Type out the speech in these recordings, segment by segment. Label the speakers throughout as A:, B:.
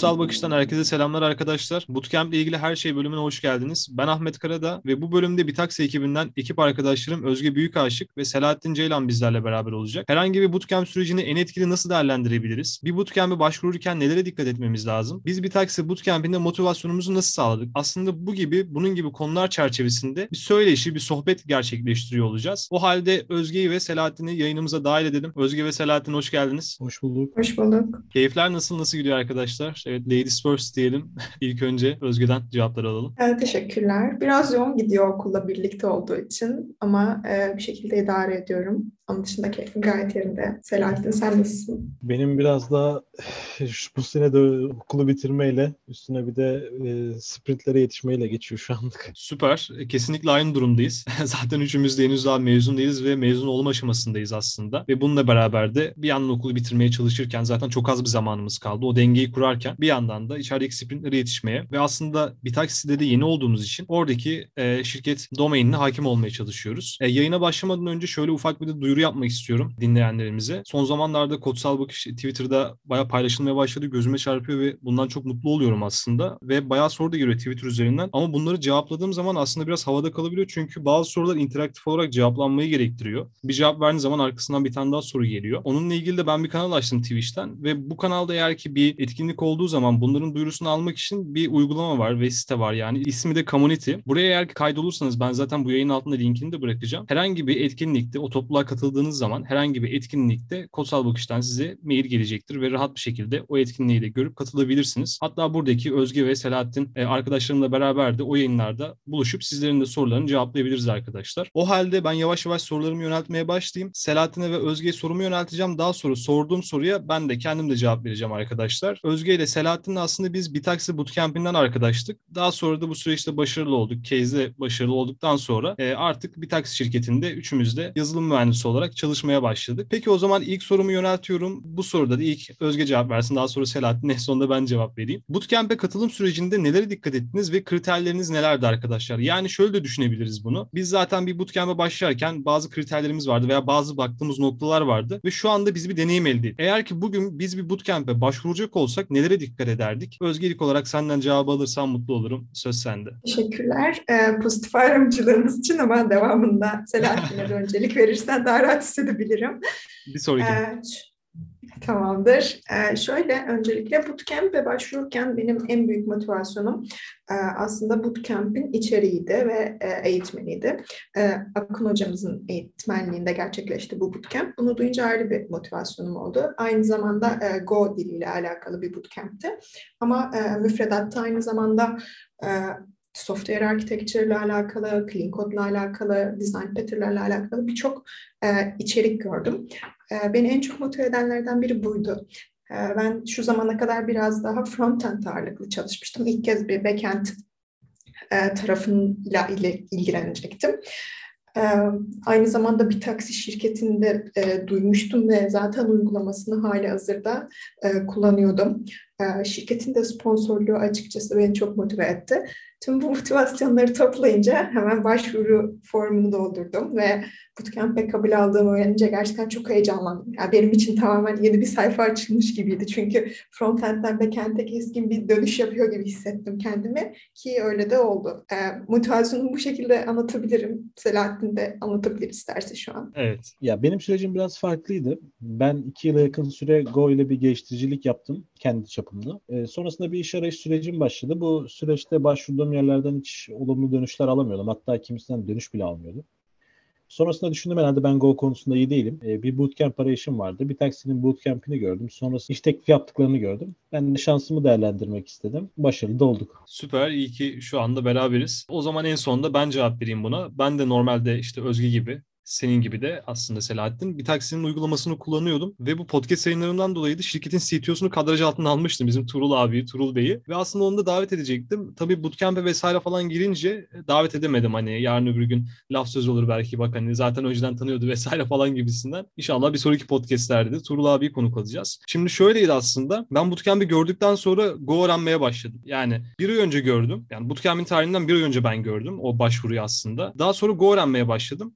A: Kutsal Bakış'tan herkese selamlar arkadaşlar. Bootcamp ile ilgili her şey bölümüne hoş geldiniz. Ben Ahmet Karada ve bu bölümde bir taksi ekibinden ekip arkadaşlarım Özge Büyükaşık ve Selahattin Ceylan bizlerle beraber olacak. Herhangi bir bootcamp sürecini en etkili nasıl değerlendirebiliriz? Bir bootcamp'e başvururken nelere dikkat etmemiz lazım? Biz bir taksi bootcamp'inde motivasyonumuzu nasıl sağladık? Aslında bu gibi, bunun gibi konular çerçevesinde bir söyleşi, bir sohbet gerçekleştiriyor olacağız. O halde Özge'yi ve Selahattin'i yayınımıza dahil edelim. Özge ve Selahattin hoş geldiniz.
B: Hoş bulduk.
C: Hoş bulduk.
A: Keyifler nasıl, nasıl gidiyor arkadaşlar? Evet, ladies first diyelim. İlk önce Özge'den cevapları alalım.
C: Evet, teşekkürler. Biraz yoğun gidiyor okulla birlikte olduğu için ama e, bir şekilde idare ediyorum. Onun dışında keyfim gayet yerinde. Selahattin sen nasılsın?
B: Benim biraz daha bu sene de okulu bitirmeyle üstüne bir de e, sprintlere yetişmeyle geçiyor şu anlık.
A: Süper. Kesinlikle aynı durumdayız. Zaten üçümüz de henüz daha mezun değiliz ve mezun olma aşamasındayız aslında. Ve bununla beraber de bir yandan okulu bitirmeye çalışırken zaten çok az bir zamanımız kaldı. O dengeyi kurarken bir yandan da içerideki sprintlere yetişmeye ve aslında bir takside de yeni olduğumuz için oradaki e, şirket domainine hakim olmaya çalışıyoruz. E, yayına başlamadan önce şöyle ufak bir de duyuru yapmak istiyorum dinleyenlerimize. Son zamanlarda Kodsal Bakış Twitter'da bayağı paylaşılmaya başladı. Gözüme çarpıyor ve bundan çok mutlu oluyorum aslında. Ve bayağı soru da geliyor Twitter üzerinden. Ama bunları cevapladığım zaman aslında biraz havada kalabiliyor. Çünkü bazı sorular interaktif olarak cevaplanmayı gerektiriyor. Bir cevap verdiğin zaman arkasından bir tane daha soru geliyor. Onunla ilgili de ben bir kanal açtım Twitch'ten ve bu kanalda eğer ki bir etkinlik olduğu zaman bunların duyurusunu almak için bir uygulama var ve site var yani. ismi de Community. Buraya eğer ki kaydolursanız ben zaten bu yayın altında linkini de bırakacağım. Herhangi bir etkinlikte o topluluğa katıldığınız zaman herhangi bir etkinlikte Kodsal Bakış'tan size mail gelecektir ve rahat bir şekilde o etkinliği de görüp katılabilirsiniz. Hatta buradaki Özge ve Selahattin e, arkadaşlarımla beraber de o yayınlarda buluşup sizlerin de sorularını cevaplayabiliriz arkadaşlar. O halde ben yavaş yavaş sorularımı yöneltmeye başlayayım. Selahattin'e ve Özge'ye sorumu yönelteceğim. Daha sonra sorduğum soruya ben de kendim de cevap vereceğim arkadaşlar. Özge ile Selahattin'le aslında biz bir taksi bootcamp'inden arkadaştık. Daha sonra da bu süreçte başarılı olduk. Case'de başarılı olduktan sonra e, artık bir taksi şirketinde üçümüz de yazılım mühendisi olarak çalışmaya başladık. Peki o zaman ilk sorumu yöneltiyorum. Bu soruda da ilk Özge cevap versin. Daha sonra Selahattin en sonunda ben cevap vereyim. Bootcamp'e katılım sürecinde nelere dikkat ettiniz ve kriterleriniz nelerdi arkadaşlar? Yani şöyle de düşünebiliriz bunu. Biz zaten bir bootcamp'e başlarken bazı kriterlerimiz vardı veya bazı baktığımız noktalar vardı ve şu anda biz bir deneyim elde ettik. Eğer ki bugün biz bir bootcamp'e başvuracak olsak nelere dikkat ederdik? Özgelik olarak senden cevabı alırsam mutlu olurum. Söz sende.
C: Teşekkürler. Ee, pozitif ayrımcılığınız için ama devamında Selahattin'e öncelik verirsen daha rahat hissedebilirim.
A: Bir sonraki.
C: Ee, Tamamdır. Ee, şöyle öncelikle bootcamp'e başvururken benim en büyük motivasyonum e, aslında bootcamp'in içeriğiydi ve e, eğitmeniydi. E, Akın hocamızın eğitmenliğinde gerçekleşti bu bootcamp. Bunu duyunca ayrı bir motivasyonum oldu. Aynı zamanda e, Go diliyle alakalı bir bootcamp'ti. Ama e, müfredatta aynı zamanda e, software architecture ile alakalı, clean code ile alakalı, design pattern ile alakalı birçok e, içerik gördüm. E, beni en çok motive edenlerden biri buydu. E, ben şu zamana kadar biraz daha front-end ağırlıklı çalışmıştım. İlk kez bir backend e, tarafıyla ile ilgilenecektim. Ee, aynı zamanda bir taksi şirketinde e, duymuştum ve zaten uygulamasını hali hazırda e, kullanıyordum. E, şirketin de sponsorluğu açıkçası beni çok motive etti. Tüm bu motivasyonları toplayınca hemen başvuru formunu doldurdum ve bootcamp'e kabul aldığımı öğrenince gerçekten çok heyecanlandım. Yani benim için tamamen yeni bir sayfa açılmış gibiydi. Çünkü frontend'den backend'e keskin bir dönüş yapıyor gibi hissettim kendimi ki öyle de oldu. E, motivasyonumu bu şekilde anlatabilirim. Selahattin de anlatabilir isterse şu an.
A: Evet.
B: Ya benim sürecim biraz farklıydı. Ben iki yıla yakın süre Go ile bir geliştiricilik yaptım kendi çapımda. E, sonrasında bir iş arayış sürecim başladı. Bu süreçte başvurduğum yerlerden hiç olumlu dönüşler alamıyordum. Hatta kimisinden dönüş bile almıyordum. Sonrasında düşündüm herhalde ben Go konusunda iyi değilim. E, bir bootcamp arayışım vardı. Bir taksinin bootcamp'ini gördüm. Sonrasında iş teklif yaptıklarını gördüm. Ben de şansımı değerlendirmek istedim. Başarılı da olduk.
A: Süper. iyi ki şu anda beraberiz. O zaman en sonunda ben cevap vereyim buna. Ben de normalde işte Özge gibi senin gibi de aslında Selahattin bir taksinin uygulamasını kullanıyordum ve bu podcast yayınlarından dolayı da şirketin CTO'sunu kadraj altına almıştım bizim Turul abi, Turul Bey'i ve aslında onu da davet edecektim. Tabii bootcamp'e vesaire falan girince davet edemedim hani yarın öbür gün laf söz olur belki bak hani zaten önceden tanıyordu vesaire falan gibisinden. İnşallah bir sonraki podcastlerde de Turul abiyi konuk alacağız. Şimdi şöyleydi aslında ben bootcamp'i gördükten sonra Go öğrenmeye başladım. Yani bir ay önce gördüm. Yani bootcamp'in tarihinden bir ay önce ben gördüm o başvuruyu aslında. Daha sonra Go öğrenmeye başladım.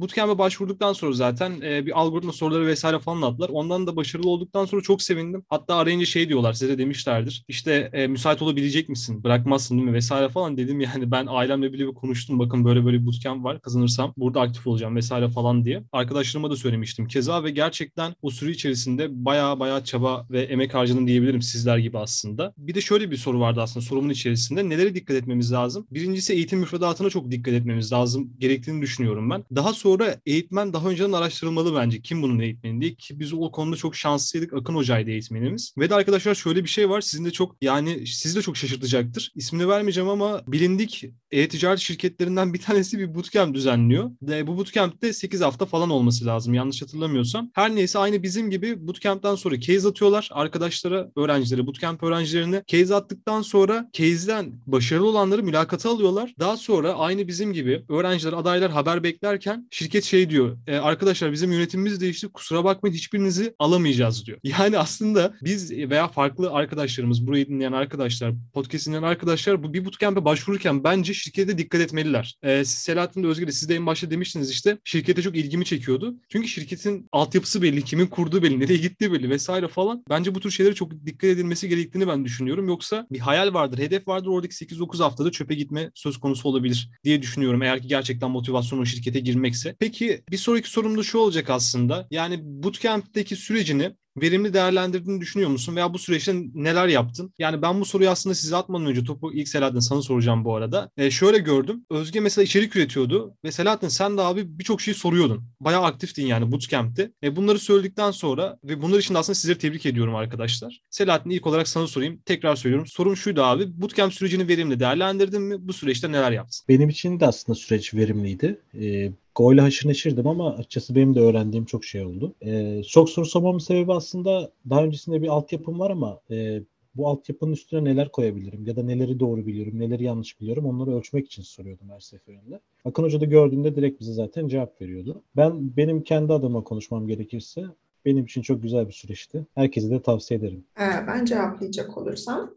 A: Bootcamp'e başvurduktan sonra zaten e, bir algoritma soruları vesaire falan attılar. Ondan da başarılı olduktan sonra çok sevindim. Hatta arayınca şey diyorlar size de demişlerdir. İşte e, müsait olabilecek misin? Bırakmazsın değil mi? Vesaire falan dedim yani ben ailemle bile bir konuştum. Bakın böyle böyle bootcamp var. Kazanırsam burada aktif olacağım vesaire falan diye. Arkadaşlarıma da söylemiştim keza ve gerçekten o süre içerisinde baya baya çaba ve emek harcadım diyebilirim sizler gibi aslında. Bir de şöyle bir soru vardı aslında sorumun içerisinde. Nelere dikkat etmemiz lazım? Birincisi eğitim müfredatına çok dikkat etmemiz lazım gerektiğini düşünüyorum ben. Daha sonra eğitmen daha önceden araştırılmalı bence. Kim bunun eğitmeni diye ki biz o konuda çok şanslıydık. Akın Hoca'ydı eğitmenimiz. Ve de arkadaşlar şöyle bir şey var. Sizin de çok yani sizi de çok şaşırtacaktır. İsmini vermeyeceğim ama bilindik e-ticaret şirketlerinden bir tanesi bir bootcamp düzenliyor. Ve bu bootcamp'te 8 hafta falan olması lazım yanlış hatırlamıyorsam. Her neyse aynı bizim gibi bootcamp'ten sonra case atıyorlar arkadaşlara, öğrencilere, bootcamp öğrencilerine. Case attıktan sonra case'den başarılı olanları mülakata alıyorlar. Daha sonra aynı bizim gibi öğrenciler, adaylar haber beklerken şirket şey diyor. E, arkadaşlar bizim yönetimimiz değişti. Kusura bakmayın hiçbirinizi alamayacağız diyor. Yani aslında biz veya farklı arkadaşlarımız, burayı dinleyen arkadaşlar, podcast dinleyen arkadaşlar bu bir bootcamp'e başvururken bence şirkete dikkat etmeliler. E, siz Selahattin de Özgür de siz de en başta demiştiniz işte şirkete çok ilgimi çekiyordu. Çünkü şirketin altyapısı belli, kimin kurduğu belli, nereye gittiği belli vesaire falan. Bence bu tür şeylere çok dikkat edilmesi gerektiğini ben düşünüyorum. Yoksa bir hayal vardır, hedef vardır. Oradaki 8-9 haftada çöpe gitme söz konusu olabilir diye düşünüyorum. Eğer ki gerçekten motivasyon o şirkete girmekse. Peki bir sonraki sorum da şu olacak aslında. Yani bootcamp'teki sürecini verimli değerlendirdiğini düşünüyor musun? Veya bu süreçte neler yaptın? Yani ben bu soruyu aslında size atmadan önce topu ilk Selahattin sana soracağım bu arada. E, şöyle gördüm. Özge mesela içerik üretiyordu ve Selahattin sen de abi birçok şey soruyordun. Bayağı aktiftin yani bootcamp'te. E, bunları söyledikten sonra ve bunlar için de aslında sizleri tebrik ediyorum arkadaşlar. Selahattin ilk olarak sana sorayım. Tekrar söylüyorum. Sorum şuydu abi. Bootcamp sürecini verimli değerlendirdin mi? Bu süreçte neler yaptın?
B: Benim için de aslında süreç verimliydi. E, Go ile haşır neşirdim ama açıkçası benim de öğrendiğim çok şey oldu. Ee, çok soru sormamın sebebi aslında daha öncesinde bir altyapım var ama e, bu altyapının üstüne neler koyabilirim ya da neleri doğru biliyorum, neleri yanlış biliyorum onları ölçmek için soruyordum her seferinde. Akın Hoca da gördüğünde direkt bize zaten cevap veriyordu. Ben benim kendi adıma konuşmam gerekirse benim için çok güzel bir süreçti. Herkese de tavsiye ederim.
C: Ee, ben cevaplayacak olursam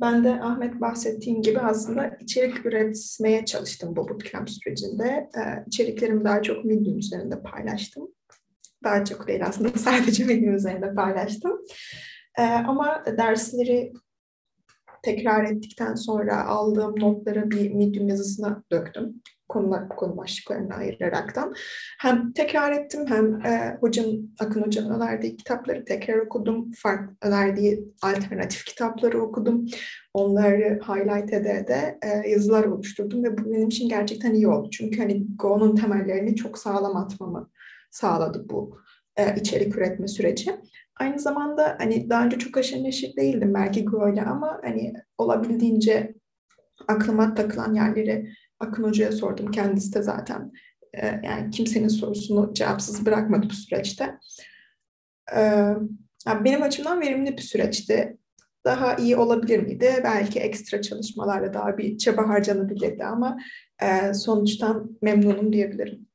C: ben de Ahmet bahsettiğim gibi aslında içerik üretmeye çalıştım bu bootcamp sürecinde. Ee, içeriklerimi daha çok Medium üzerinde paylaştım. Daha çok değil aslında sadece Medium üzerinde paylaştım. Ee, ama dersleri tekrar ettikten sonra aldığım notları bir Medium yazısına döktüm konular, konu başlıklarını ayıraraktan. Hem tekrar ettim hem e, hocam, Akın Hoca'nın önerdiği kitapları tekrar okudum. Farklı önerdiği alternatif kitapları okudum. Onları highlight ede ede e, yazılar oluşturdum ve bu benim için gerçekten iyi oldu. Çünkü hani Go'nun temellerini çok sağlam atmamı sağladı bu e, içerik üretme süreci. Aynı zamanda hani daha önce çok aşırı neşir değildim belki Go'yla ama hani olabildiğince aklıma takılan yerleri Akın Hoca'ya sordum. Kendisi de zaten e, yani kimsenin sorusunu cevapsız bırakmadı bu süreçte. E, yani benim açımdan verimli bir süreçti. Daha iyi olabilir miydi? Belki ekstra çalışmalarla daha bir çaba harcanabilirdi ama e, sonuçtan memnunum diyebilirim.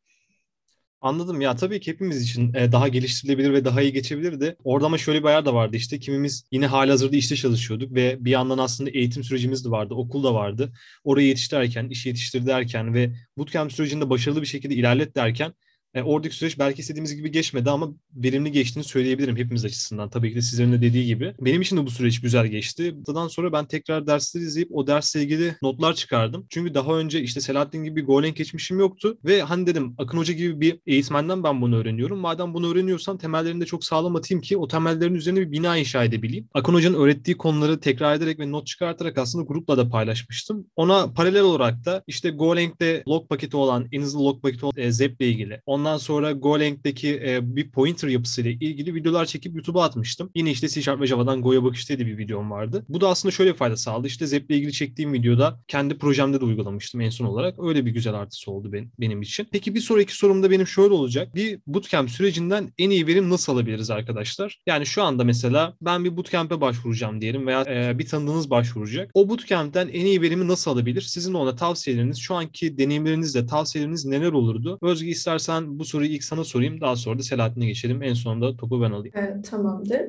A: Anladım ya tabii ki hepimiz için daha geliştirilebilir ve daha iyi geçebilirdi. Orada ama şöyle bir ayar da vardı işte kimimiz yine halihazırda işte çalışıyorduk ve bir yandan aslında eğitim sürecimiz de vardı, okul da vardı. Orayı yetiştirirken, işi yetiştir derken ve bootcamp sürecinde başarılı bir şekilde ilerlet derken e, oradaki süreç belki istediğimiz gibi geçmedi ama verimli geçtiğini söyleyebilirim hepimiz açısından. Tabii ki de sizlerin de dediği gibi. Benim için de bu süreç güzel geçti. Bundan sonra ben tekrar dersleri izleyip o dersle ilgili notlar çıkardım. Çünkü daha önce işte Selahattin gibi bir Golang geçmişim yoktu ve hani dedim Akın Hoca gibi bir eğitmenden ben bunu öğreniyorum. Madem bunu öğreniyorsam temellerini de çok sağlam atayım ki o temellerin üzerine bir bina inşa edebileyim. Akın Hoca'nın öğrettiği konuları tekrar ederek ve not çıkartarak aslında grupla da paylaşmıştım. Ona paralel olarak da işte Golang'de log paketi olan, en hızlı log paketi olan e, Zep ile ilgili. Ondan sonra Golang'deki e, bir pointer yapısıyla ilgili videolar çekip YouTube'a atmıştım. Yine işte C Sharp ve Java'dan Go'ya bakış diye bir videom vardı. Bu da aslında şöyle fayda sağladı. İşte Zep ile ilgili çektiğim videoda kendi projemde de uygulamıştım en son olarak. Öyle bir güzel artısı oldu benim, benim için. Peki bir sonraki sorum da benim şöyle olacak. Bir bootcamp sürecinden en iyi verim nasıl alabiliriz arkadaşlar? Yani şu anda mesela ben bir bootcamp'e başvuracağım diyelim veya e, bir tanıdığınız başvuracak. O bootcamp'ten en iyi verimi nasıl alabilir? Sizin ona tavsiyeleriniz, şu anki deneyimlerinizle tavsiyeleriniz neler olurdu? Özge istersen bu soruyu ilk sana sorayım. Daha sonra da Selahattin'e geçelim. En sonunda topu ben alayım.
C: Evet, tamamdır.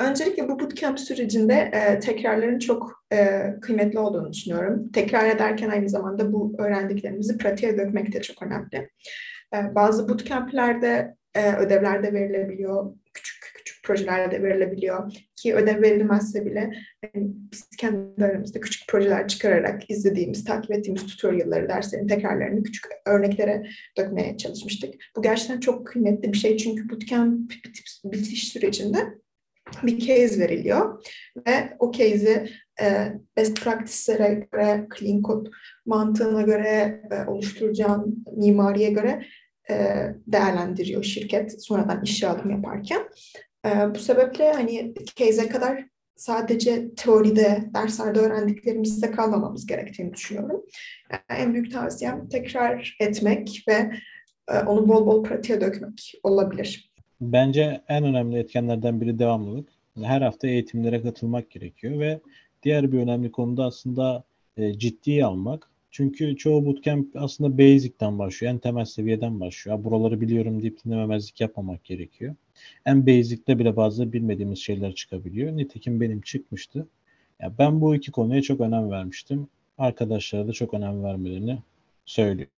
C: Öncelikle bu bootcamp sürecinde e, tekrarların çok e, kıymetli olduğunu düşünüyorum. Tekrar ederken aynı zamanda bu öğrendiklerimizi pratiğe dökmek de çok önemli. E, bazı bootcamp'lerde e, ödevler de verilebiliyor. Küçük küçük projeler de verilebiliyor. Ki ödev verilmezse bile yani biz kendi aramızda küçük projeler çıkararak izlediğimiz, takip ettiğimiz tutorial'ları, derslerin tekrarlarını küçük örneklere dökmeye çalışmıştık. Bu gerçekten çok kıymetli bir şey çünkü bootcamp bitiş sürecinde bir case veriliyor ve o case'i e, best practice'lere göre, clean code mantığına göre, e, oluşturacağın mimariye göre e, değerlendiriyor şirket sonradan işe alım yaparken. E, bu sebeple hani case'e kadar sadece teoride, derslerde öğrendiklerimizde kalmamamız gerektiğini düşünüyorum. Yani en büyük tavsiyem tekrar etmek ve e, onu bol bol pratiğe dökmek olabilir.
B: Bence en önemli etkenlerden biri devamlılık. Her hafta eğitimlere katılmak gerekiyor ve diğer bir önemli konu da aslında e, ciddiye almak. Çünkü çoğu bootcamp aslında basic'ten başlıyor. En temel seviyeden başlıyor. Buraları biliyorum deyip dinlememezlik yapmamak gerekiyor. En basic'te bile bazı bilmediğimiz şeyler çıkabiliyor. Nitekim benim çıkmıştı. Ya ben bu iki konuya çok önem vermiştim. Arkadaşlara da çok önem vermelerini söylüyorum,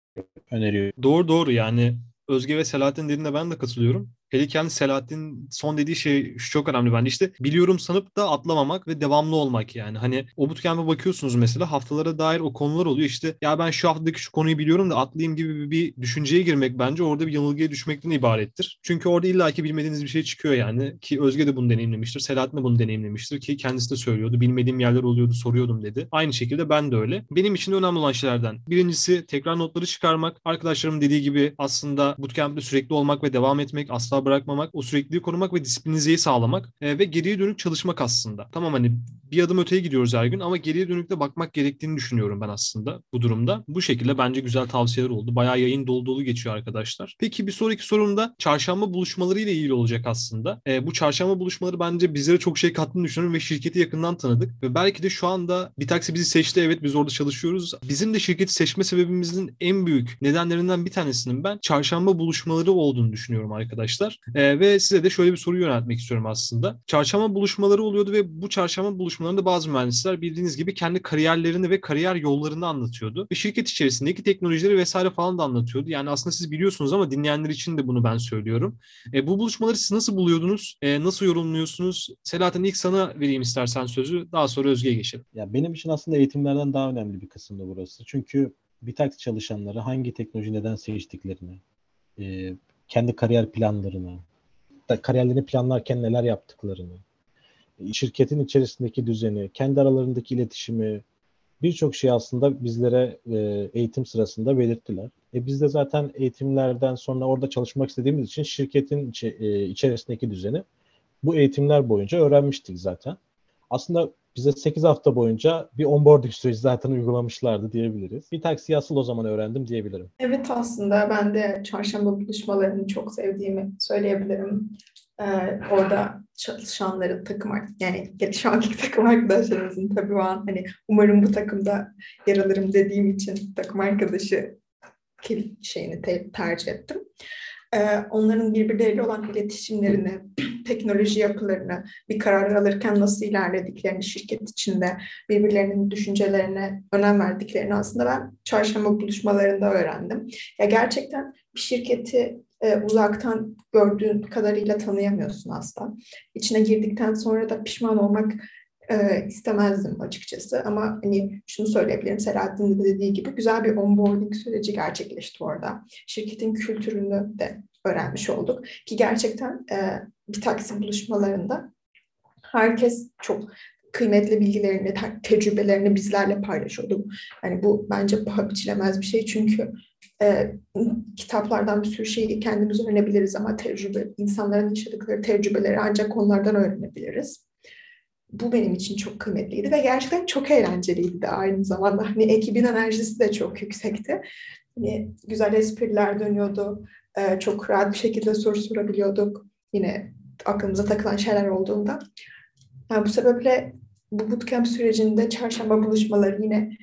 B: öneriyorum.
A: Doğru doğru yani Özge ve Selahattin dediğinde ben de katılıyorum. Kendi Selahattin son dediği şey şu çok önemli bence işte biliyorum sanıp da atlamamak ve devamlı olmak yani. Hani o bootcamp'e bakıyorsunuz mesela haftalara dair o konular oluyor işte ya ben şu haftadaki şu konuyu biliyorum da atlayayım gibi bir düşünceye girmek bence orada bir yanılgıya düşmekten ibarettir. Çünkü orada illaki bilmediğiniz bir şey çıkıyor yani ki Özge de bunu deneyimlemiştir. Selahattin de bunu deneyimlemiştir ki kendisi de söylüyordu. Bilmediğim yerler oluyordu soruyordum dedi. Aynı şekilde ben de öyle. Benim için önemli olan şeylerden. Birincisi tekrar notları çıkarmak. Arkadaşlarım dediği gibi aslında bootcamp'te sürekli olmak ve devam etmek asla bırakmamak, o sürekliliği korumak ve disiplinizeyi sağlamak e, ve geriye dönük çalışmak aslında. Tamam hani bir adım öteye gidiyoruz her gün ama geriye dönük de bakmak gerektiğini düşünüyorum ben aslında bu durumda. Bu şekilde bence güzel tavsiyeler oldu. Bayağı yayın dolu dolu geçiyor arkadaşlar. Peki bir sonraki sorum da çarşamba buluşmaları ile ilgili olacak aslında. E, bu çarşamba buluşmaları bence bizlere çok şey kattığını düşünüyorum ve şirketi yakından tanıdık. Ve belki de şu anda bir taksi bizi seçti. Evet biz orada çalışıyoruz. Bizim de şirketi seçme sebebimizin en büyük nedenlerinden bir tanesinin ben çarşamba buluşmaları olduğunu düşünüyorum arkadaşlar. E, ve size de şöyle bir soru yöneltmek istiyorum aslında. Çarşamba buluşmaları oluyordu ve bu çarşamba buluşmalarında bazı mühendisler bildiğiniz gibi kendi kariyerlerini ve kariyer yollarını anlatıyordu. Ve şirket içerisindeki teknolojileri vesaire falan da anlatıyordu. Yani aslında siz biliyorsunuz ama dinleyenler için de bunu ben söylüyorum. E, bu buluşmaları siz nasıl buluyordunuz? E, nasıl yorumluyorsunuz? Selahattin ilk sana vereyim istersen sözü. Daha sonra Özge'ye geçelim.
B: Ya benim için aslında eğitimlerden daha önemli bir kısımda burası. Çünkü bir taksi çalışanları hangi teknoloji neden seçtiklerini, e, kendi kariyer planlarını, kariyerlerini planlarken neler yaptıklarını, şirketin içerisindeki düzeni, kendi aralarındaki iletişimi, birçok şey aslında bizlere e, eğitim sırasında belirttiler. E biz de zaten eğitimlerden sonra orada çalışmak istediğimiz için şirketin e, içerisindeki düzeni bu eğitimler boyunca öğrenmiştik zaten. Aslında bize 8 hafta boyunca bir onboarding süreci zaten uygulamışlardı diyebiliriz. Bir taksi asıl o zaman öğrendim diyebilirim.
C: Evet aslında ben de çarşamba buluşmalarını çok sevdiğimi söyleyebilirim. Ee, orada çalışanların takım yani şu anki takım arkadaşlarımızın tabii o an hani umarım bu takımda yer alırım dediğim için takım arkadaşı şeyini te- tercih ettim. Ee, onların birbirleriyle olan iletişimlerini, teknoloji yapılarını, bir karar alırken nasıl ilerlediklerini şirket içinde birbirlerinin düşüncelerine önem verdiklerini aslında ben çarşamba buluşmalarında öğrendim. Ya gerçekten bir şirketi e, uzaktan gördüğün kadarıyla tanıyamıyorsun aslında. İçine girdikten sonra da pişman olmak e, istemezdim açıkçası. Ama hani şunu söyleyebilirim Selahattin de dediği gibi güzel bir onboarding süreci gerçekleşti orada. Şirketin kültürünü de öğrenmiş olduk. Ki gerçekten e, bir taksi buluşmalarında herkes çok kıymetli bilgilerini, tecrübelerini bizlerle paylaşıyordu. Yani bu bence paha biçilemez bir şey çünkü e, kitaplardan bir sürü şeyi kendimiz öğrenebiliriz ama tecrübe, insanların yaşadıkları tecrübeleri ancak onlardan öğrenebiliriz. Bu benim için çok kıymetliydi ve gerçekten çok eğlenceliydi de aynı zamanda. Hani ekibin enerjisi de çok yüksekti. Hani güzel espriler dönüyordu. E, çok rahat bir şekilde soru sorabiliyorduk. Yine aklımıza takılan şeyler olduğunda. Yani bu sebeple bu bootcamp sürecinde çarşamba buluşmaları yine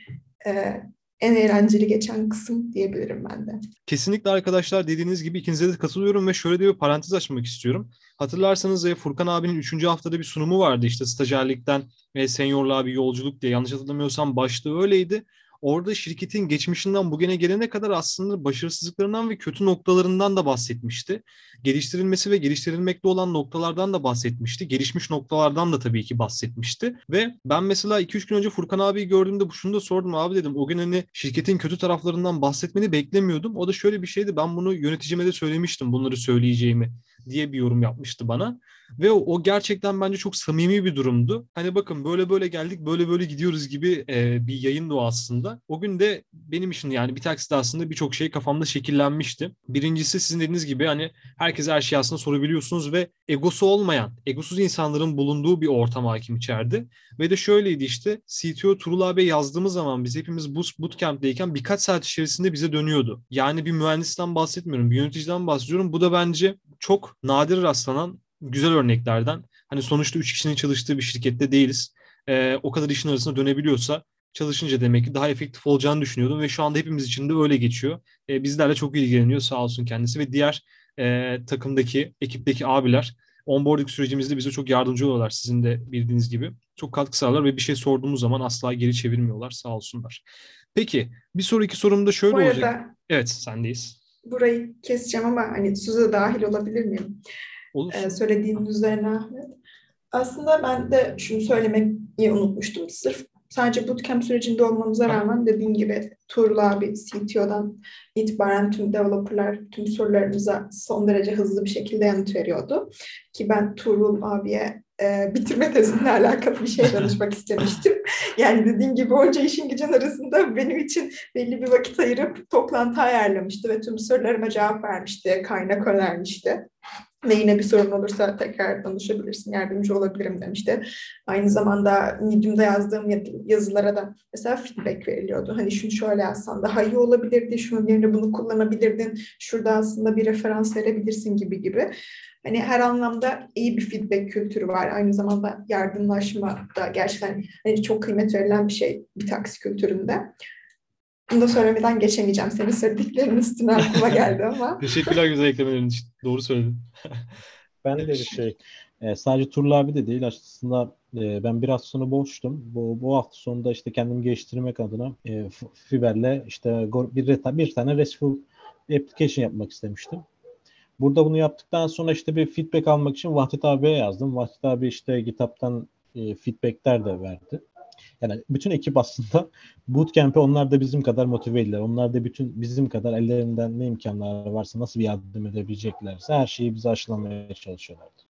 C: e, en eğlenceli geçen kısım diyebilirim ben de.
A: Kesinlikle arkadaşlar dediğiniz gibi ikinize de katılıyorum ve şöyle bir parantez açmak istiyorum. Hatırlarsanız e, Furkan abinin 3. haftada bir sunumu vardı işte stajyerlikten ve seniorluğa bir yolculuk diye yanlış hatırlamıyorsam başlığı öyleydi. Orada şirketin geçmişinden bugüne gelene kadar aslında başarısızlıklarından ve kötü noktalarından da bahsetmişti. Geliştirilmesi ve geliştirilmekte olan noktalardan da bahsetmişti. Gelişmiş noktalardan da tabii ki bahsetmişti. Ve ben mesela 2-3 gün önce Furkan abiyi gördüğümde şunu da sordum abi dedim. O gün hani şirketin kötü taraflarından bahsetmeni beklemiyordum. O da şöyle bir şeydi. Ben bunu yöneticime de söylemiştim bunları söyleyeceğimi diye bir yorum yapmıştı bana. Ve o, o gerçekten bence çok samimi bir durumdu. Hani bakın böyle böyle geldik böyle böyle gidiyoruz gibi e, bir yayındı o aslında. O gün de benim için yani bir takside aslında birçok şey kafamda şekillenmişti. Birincisi sizin dediğiniz gibi hani herkese her şeyi aslında sorabiliyorsunuz ve egosu olmayan, egosuz insanların bulunduğu bir ortam hakim içeride. Ve de şöyleydi işte CTO Turul abi yazdığımız zaman biz hepimiz bu bootcamp'teyken birkaç saat içerisinde bize dönüyordu. Yani bir mühendisten bahsetmiyorum, bir yöneticiden bahsediyorum. Bu da bence çok nadir rastlanan güzel örneklerden. Hani sonuçta üç kişinin çalıştığı bir şirkette değiliz. Ee, o kadar işin arasında dönebiliyorsa çalışınca demek ki daha efektif olacağını düşünüyordum ve şu anda hepimiz için de öyle geçiyor. Ee, bizlerle çok ilgileniyor sağ olsun kendisi ve diğer e, takımdaki, ekipteki abiler onboarding sürecimizde bize çok yardımcı oluyorlar sizin de bildiğiniz gibi. Çok katkı sağlar ve bir şey sorduğumuz zaman asla geri çevirmiyorlar sağ olsunlar. Peki bir sonraki sorum da şöyle
C: Bu arada,
A: olacak. Evet sendeyiz.
C: Burayı keseceğim ama hani söze dahil olabilir miyim?
A: Olur.
C: Ee, söylediğin üzerine Ahmet. Aslında ben de şunu söylemeyi unutmuştum. Sırf sadece bootcamp sürecinde olmamıza rağmen dediğin gibi Tuğrul abi CTO'dan itibaren tüm developerlar tüm sorularımıza son derece hızlı bir şekilde yanıt veriyordu. Ki ben Tuğrul abiye e, bitirme tezimle alakalı bir şey danışmak istemiştim. Yani dediğin gibi onca işin gücün arasında benim için belli bir vakit ayırıp toplantı ayarlamıştı ve tüm sorularıma cevap vermişti, kaynak önermişti. Ve yine bir sorun olursa tekrar danışabilirsin, yardımcı olabilirim demişti. Aynı zamanda Medium'da yazdığım yazılara da mesela feedback veriliyordu. Hani şunu şöyle yazsan daha iyi olabilirdi, şunun yerine bunu kullanabilirdin, şurada aslında bir referans verebilirsin gibi gibi. Hani her anlamda iyi bir feedback kültürü var. Aynı zamanda yardımlaşma da gerçekten hani çok kıymet verilen bir şey bir taksi kültüründe. Bunu da söylemeden geçemeyeceğim. Senin söylediklerinin üstüne aklıma geldi ama.
A: Teşekkürler güzel eklemelerin için. Doğru söyledin.
B: ben de bir şey. E, sadece Turlu abi de değil aslında e, ben bir hafta sonu boştum. Bu, bu hafta sonunda işte kendimi geliştirmek adına e, Fiber'le işte bir, bir tane RESTful application yapmak istemiştim. Burada bunu yaptıktan sonra işte bir feedback almak için Vahdet abiye yazdım. Vahdet abi işte GitHub'tan e, feedbackler de verdi. Yani bütün ekip aslında bootcamp'e onlar da bizim kadar motiveydiler. Onlar da bütün bizim kadar ellerinden ne imkanlar varsa nasıl bir yardım edebileceklerse her şeyi bize aşılamaya çalışıyorlardı.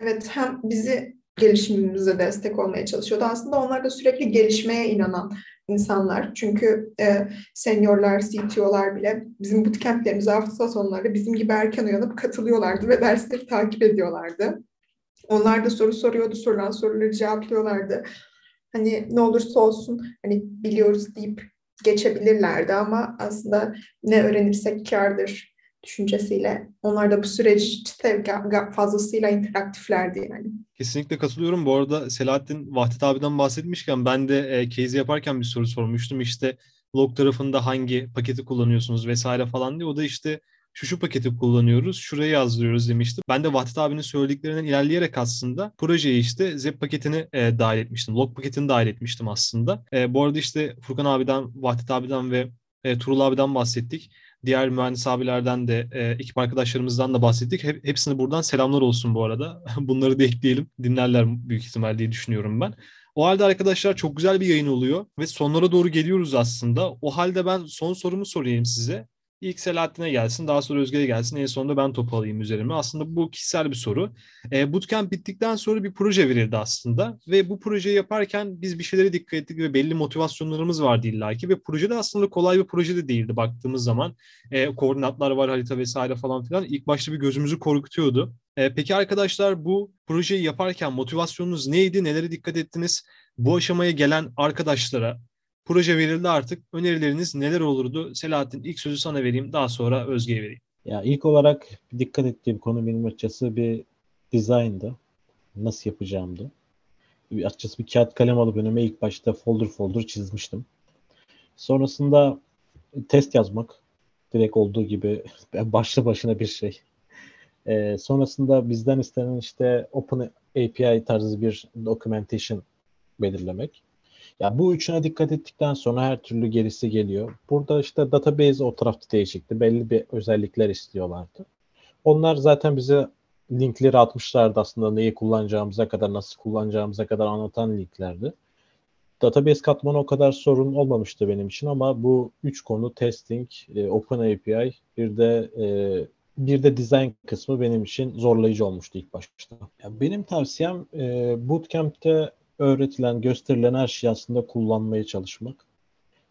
C: Evet hem bizi gelişimimize destek olmaya çalışıyordu. Aslında onlar da sürekli gelişmeye inanan insanlar. Çünkü e, seniorlar, CTO'lar bile bizim bootcamplerimize hafta sonları bizim gibi erken uyanıp katılıyorlardı ve dersleri takip ediyorlardı. Onlar da soru soruyordu, sorulan soruları cevaplıyorlardı. Hani ne olursa olsun hani biliyoruz deyip geçebilirlerdi ama aslında ne öğrenirsek kardır düşüncesiyle. Onlar da bu süreçte fazlasıyla interaktiflerdi yani.
A: Kesinlikle katılıyorum. Bu arada Selahattin Vahdet abiden bahsetmişken ben de e, case yaparken bir soru sormuştum. İşte log tarafında hangi paketi kullanıyorsunuz vesaire falan diye. O da işte şu şu paketi kullanıyoruz, şuraya yazdırıyoruz demişti. Ben de Vahdet abinin söylediklerinden ilerleyerek aslında projeyi işte ZEP paketini e, dahil etmiştim. Log paketini dahil etmiştim aslında. E, bu arada işte Furkan abiden, Vahdet abiden ve e, Turul abiden bahsettik. Diğer mühendis abilerden de e, ekip arkadaşlarımızdan da bahsettik. Hep, hepsine buradan selamlar olsun bu arada. Bunları da ekleyelim. Dinlerler büyük ihtimal diye düşünüyorum ben. O halde arkadaşlar çok güzel bir yayın oluyor ve sonlara doğru geliyoruz aslında. O halde ben son sorumu sorayım size. İlk Selahattin'e gelsin, daha sonra Özge'ye gelsin. En sonunda ben topu alayım üzerime. Aslında bu kişisel bir soru. E, bootcamp bittikten sonra bir proje verildi aslında. Ve bu projeyi yaparken biz bir şeylere dikkat ettik ve belli motivasyonlarımız vardı illaki. Ve proje de aslında kolay bir proje de değildi baktığımız zaman. E, koordinatlar var, harita vesaire falan filan. İlk başta bir gözümüzü korkutuyordu. E, peki arkadaşlar bu projeyi yaparken motivasyonunuz neydi? Nelere dikkat ettiniz? Bu aşamaya gelen arkadaşlara Proje verildi artık. Önerileriniz neler olurdu? Selahattin ilk sözü sana vereyim. Daha sonra Özge'ye vereyim.
B: Ya ilk olarak dikkat ettiğim konu benim açıkçası bir dizayndı. Nasıl yapacağımdı. Bir, açıkçası bir kağıt kalem alıp önüme ilk başta folder folder çizmiştim. Sonrasında test yazmak. Direkt olduğu gibi başlı başına bir şey. Ee, sonrasında bizden istenen işte Open API tarzı bir documentation belirlemek. Ya bu üçüne dikkat ettikten sonra her türlü gerisi geliyor. Burada işte database o tarafta değişikti. Belli bir özellikler istiyorlardı. Onlar zaten bize linkleri atmışlardı aslında neyi kullanacağımıza kadar, nasıl kullanacağımıza kadar anlatan linklerdi. Database katmanı o kadar sorun olmamıştı benim için ama bu üç konu testing, e, Open API, bir de e, bir de design kısmı benim için zorlayıcı olmuştu ilk başta. Yani benim tavsiyem e, bootcamp'te öğretilen, gösterilen her şeyi aslında kullanmaya çalışmak.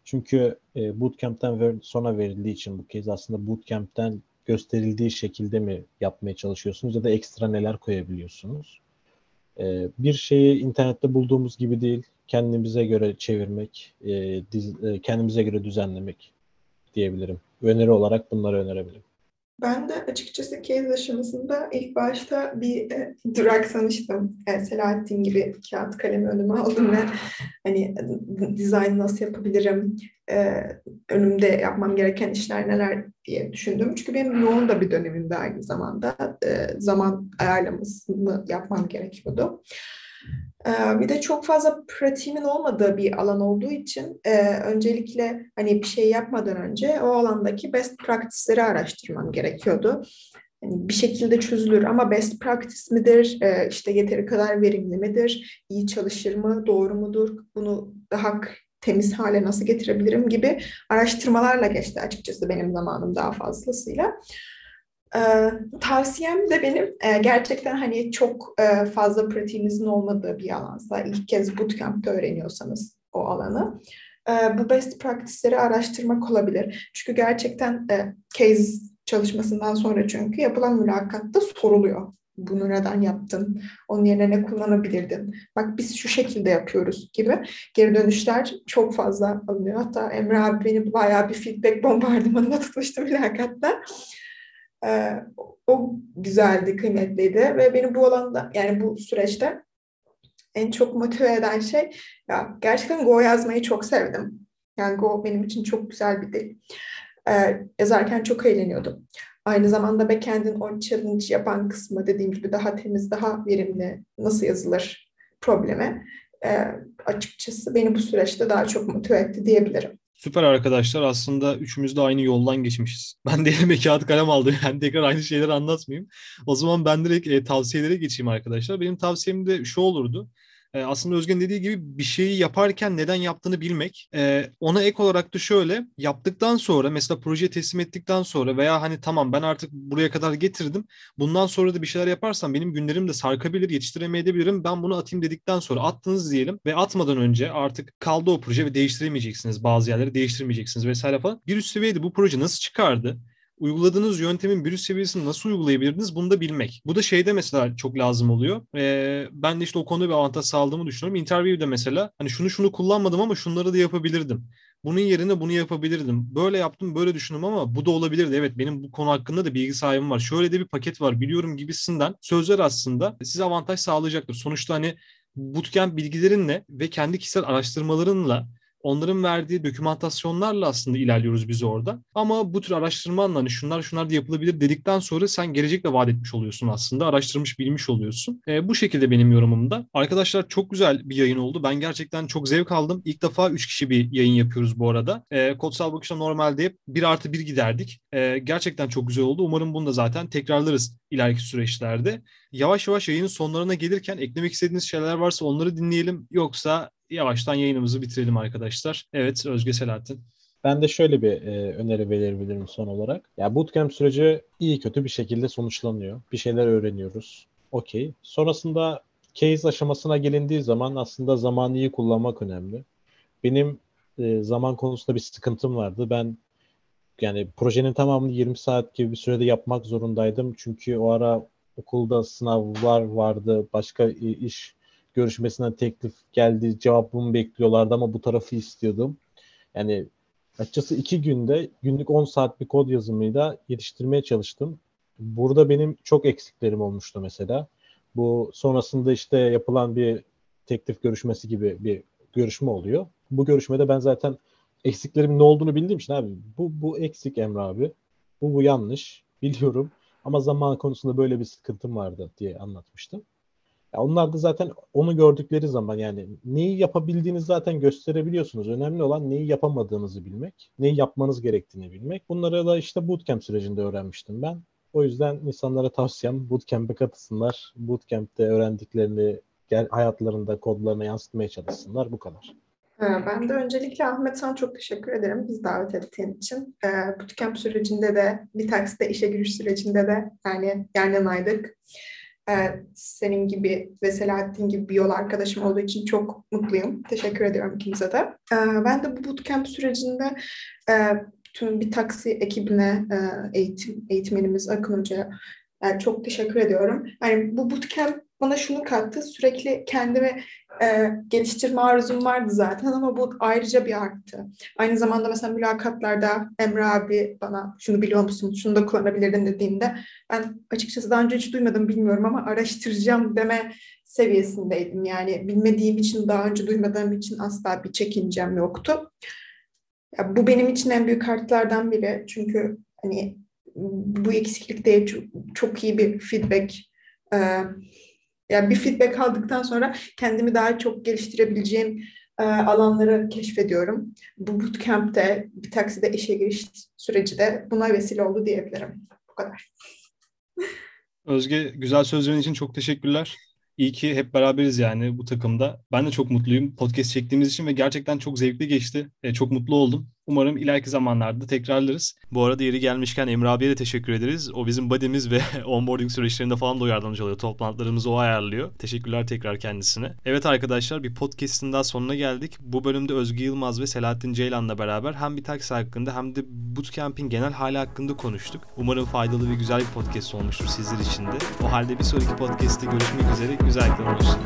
B: Çünkü e, bootcamp'ten ver, sonra verildiği için bu kez aslında bootcamp'ten gösterildiği şekilde mi yapmaya çalışıyorsunuz ya da ekstra neler koyabiliyorsunuz? E, bir şeyi internette bulduğumuz gibi değil, kendimize göre çevirmek, e, diz, e, kendimize göre düzenlemek diyebilirim. Öneri olarak bunları önerebilirim.
C: Ben de açıkçası case aşamasında ilk başta bir e, duraksamıştım. E, Selahattin gibi kağıt kalemi önüme aldım ve hani dizayn nasıl yapabilirim, e, önümde yapmam gereken işler neler diye düşündüm. Çünkü benim yoğun da bir dönemimde aynı zamanda e, zaman ayarlamasını yapmam gerekiyordu. Bir de çok fazla pratiğimin olmadığı bir alan olduğu için öncelikle hani bir şey yapmadan önce o alandaki best practice'leri araştırmam gerekiyordu. Yani bir şekilde çözülür ama best practice midir, işte yeteri kadar verimli midir, iyi çalışır mı, doğru mudur, bunu daha temiz hale nasıl getirebilirim gibi araştırmalarla geçti açıkçası benim zamanım daha fazlasıyla. Tavsiyem de benim e, gerçekten hani çok e, fazla pratiğinizin olmadığı bir alansa ilk kez bootcamp'te öğreniyorsanız o alanı e, bu best practice'leri araştırmak olabilir. Çünkü gerçekten e, case çalışmasından sonra çünkü yapılan mülakatta soruluyor. Bunu neden yaptın? Onun yerine ne kullanabilirdin? Bak biz şu şekilde yapıyoruz gibi geri dönüşler çok fazla alınıyor. Hatta Emre abi beni bayağı bir feedback bombardımanına tutmuştu mülakatta. E, o güzeldi, kıymetliydi ve beni bu alanda yani bu süreçte en çok motive eden şey ya gerçekten Go yazmayı çok sevdim. Yani Go benim için çok güzel bir dil. Ee, yazarken çok eğleniyordum. Aynı zamanda backend'in o challenge yapan kısmı dediğim gibi daha temiz, daha verimli nasıl yazılır problemi e, açıkçası beni bu süreçte daha çok motive etti diyebilirim.
A: Süper arkadaşlar. Aslında üçümüz de aynı yoldan geçmişiz. Ben de elime kağıt kalem aldım. Yani tekrar aynı şeyleri anlatmayayım. O zaman ben direkt e, tavsiyelere geçeyim arkadaşlar. Benim tavsiyem de şu olurdu. E, aslında Özgen dediği gibi bir şeyi yaparken neden yaptığını bilmek. E, ona ek olarak da şöyle yaptıktan sonra mesela proje teslim ettikten sonra veya hani tamam ben artık buraya kadar getirdim. Bundan sonra da bir şeyler yaparsam benim günlerim de sarkabilir, yetiştiremeyebilirim. Ben bunu atayım dedikten sonra attınız diyelim ve atmadan önce artık kaldı o proje ve değiştiremeyeceksiniz. Bazı yerleri değiştirmeyeceksiniz vesaire falan. Bir üst seviyede bu proje nasıl çıkardı? Uyguladığınız yöntemin bir üst seviyesini nasıl uygulayabilirdiniz bunu da bilmek. Bu da şeyde mesela çok lazım oluyor. Ee, ben de işte o konuda bir avantaj sağladığımı düşünüyorum. Interview'de mesela hani şunu şunu kullanmadım ama şunları da yapabilirdim. Bunun yerine bunu yapabilirdim. Böyle yaptım, böyle düşündüm ama bu da olabilirdi. Evet benim bu konu hakkında da bilgi sahibim var. Şöyle de bir paket var biliyorum gibisinden sözler aslında size avantaj sağlayacaktır. Sonuçta hani bootcamp bilgilerinle ve kendi kişisel araştırmalarınla Onların verdiği dokümantasyonlarla aslında ilerliyoruz biz orada. Ama bu tür araştırmanla hani şunlar şunlar da yapılabilir dedikten sonra sen gelecekle vaat etmiş oluyorsun aslında. Araştırmış bilmiş oluyorsun. E, bu şekilde benim yorumumda. Arkadaşlar çok güzel bir yayın oldu. Ben gerçekten çok zevk aldım. İlk defa 3 kişi bir yayın yapıyoruz bu arada. E, Kodsal Bakış'ta normalde hep 1 artı 1 giderdik. E, gerçekten çok güzel oldu. Umarım bunu da zaten tekrarlarız ileriki süreçlerde. Yavaş yavaş yayının sonlarına gelirken eklemek istediğiniz şeyler varsa onları dinleyelim. Yoksa yavaştan yayınımızı bitirelim arkadaşlar. Evet Özge Selahattin.
B: Ben de şöyle bir e, öneri verebilirim son olarak. Ya bootcamp süreci iyi kötü bir şekilde sonuçlanıyor. Bir şeyler öğreniyoruz. Okey. Sonrasında case aşamasına gelindiği zaman aslında zamanı iyi kullanmak önemli. Benim e, zaman konusunda bir sıkıntım vardı. Ben yani projenin tamamını 20 saat gibi bir sürede yapmak zorundaydım. Çünkü o ara okulda sınavlar vardı, başka iş görüşmesinden teklif geldi, cevabımı bekliyorlardı ama bu tarafı istiyordum. Yani açıkçası iki günde günlük 10 saat bir kod yazımıyla yetiştirmeye çalıştım. Burada benim çok eksiklerim olmuştu mesela. Bu sonrasında işte yapılan bir teklif görüşmesi gibi bir görüşme oluyor. Bu görüşmede ben zaten eksiklerimin ne olduğunu bildiğim için abi bu bu eksik Emre abi. Bu bu yanlış biliyorum ama zaman konusunda böyle bir sıkıntım vardı diye anlatmıştım. Ya onlar da zaten onu gördükleri zaman yani neyi yapabildiğinizi zaten gösterebiliyorsunuz. Önemli olan neyi yapamadığınızı bilmek, neyi yapmanız gerektiğini bilmek. Bunları da işte bootcamp sürecinde öğrenmiştim ben. O yüzden insanlara tavsiyem bootcamp'e katılsınlar. Bootcamp'te öğrendiklerini hayatlarında kodlarına yansıtmaya çalışsınlar. Bu kadar.
C: Ben de öncelikle Ahmet sana çok teşekkür ederim biz davet ettiğin için. Ee, bootcamp sürecinde de bir takside işe giriş sürecinde de yani yan yanaydık. Ee, senin gibi ve Selahattin gibi bir yol arkadaşım olduğu için çok mutluyum. Teşekkür ediyorum ikimize de. Ee, ben de bu bootcamp sürecinde e, tüm bir taksi ekibine, e, eğitim eğitmenimiz Akın Hoca'ya yani çok teşekkür ediyorum. Yani bu bootcamp bana şunu kattı. Sürekli kendimi e, geliştirme arzum vardı zaten ama bu ayrıca bir arttı. Aynı zamanda mesela mülakatlarda Emre abi bana şunu biliyor musun, şunu da kullanabilirdin dediğinde ben açıkçası daha önce hiç duymadım bilmiyorum ama araştıracağım deme seviyesindeydim. Yani bilmediğim için daha önce duymadığım için asla bir çekincem yoktu. Ya, bu benim için en büyük kartlardan biri. Çünkü hani bu eksiklik değil çok, çok iyi bir feedback e, yani bir feedback aldıktan sonra kendimi daha çok geliştirebileceğim e, alanları keşfediyorum. Bu bootcamp'te bir takside işe giriş süreci de buna vesile oldu diyebilirim. Bu kadar.
A: Özge güzel sözlerin için çok teşekkürler. İyi ki hep beraberiz yani bu takımda. Ben de çok mutluyum podcast çektiğimiz için ve gerçekten çok zevkli geçti. E, çok mutlu oldum. Umarım ileriki zamanlarda tekrarlarız. Bu arada yeri gelmişken Emre abiye de teşekkür ederiz. O bizim buddy'miz ve onboarding süreçlerinde falan da yardımcı oluyor. Toplantılarımızı o ayarlıyor. Teşekkürler tekrar kendisine. Evet arkadaşlar bir podcast'in daha sonuna geldik. Bu bölümde Özgü Yılmaz ve Selahattin Ceylan'la beraber hem bir taksi hakkında hem de bootcamp'in genel hali hakkında konuştuk. Umarım faydalı ve güzel bir podcast olmuştur sizler için de. O halde bir sonraki podcast'te görüşmek üzere. Güzel kalın olsun.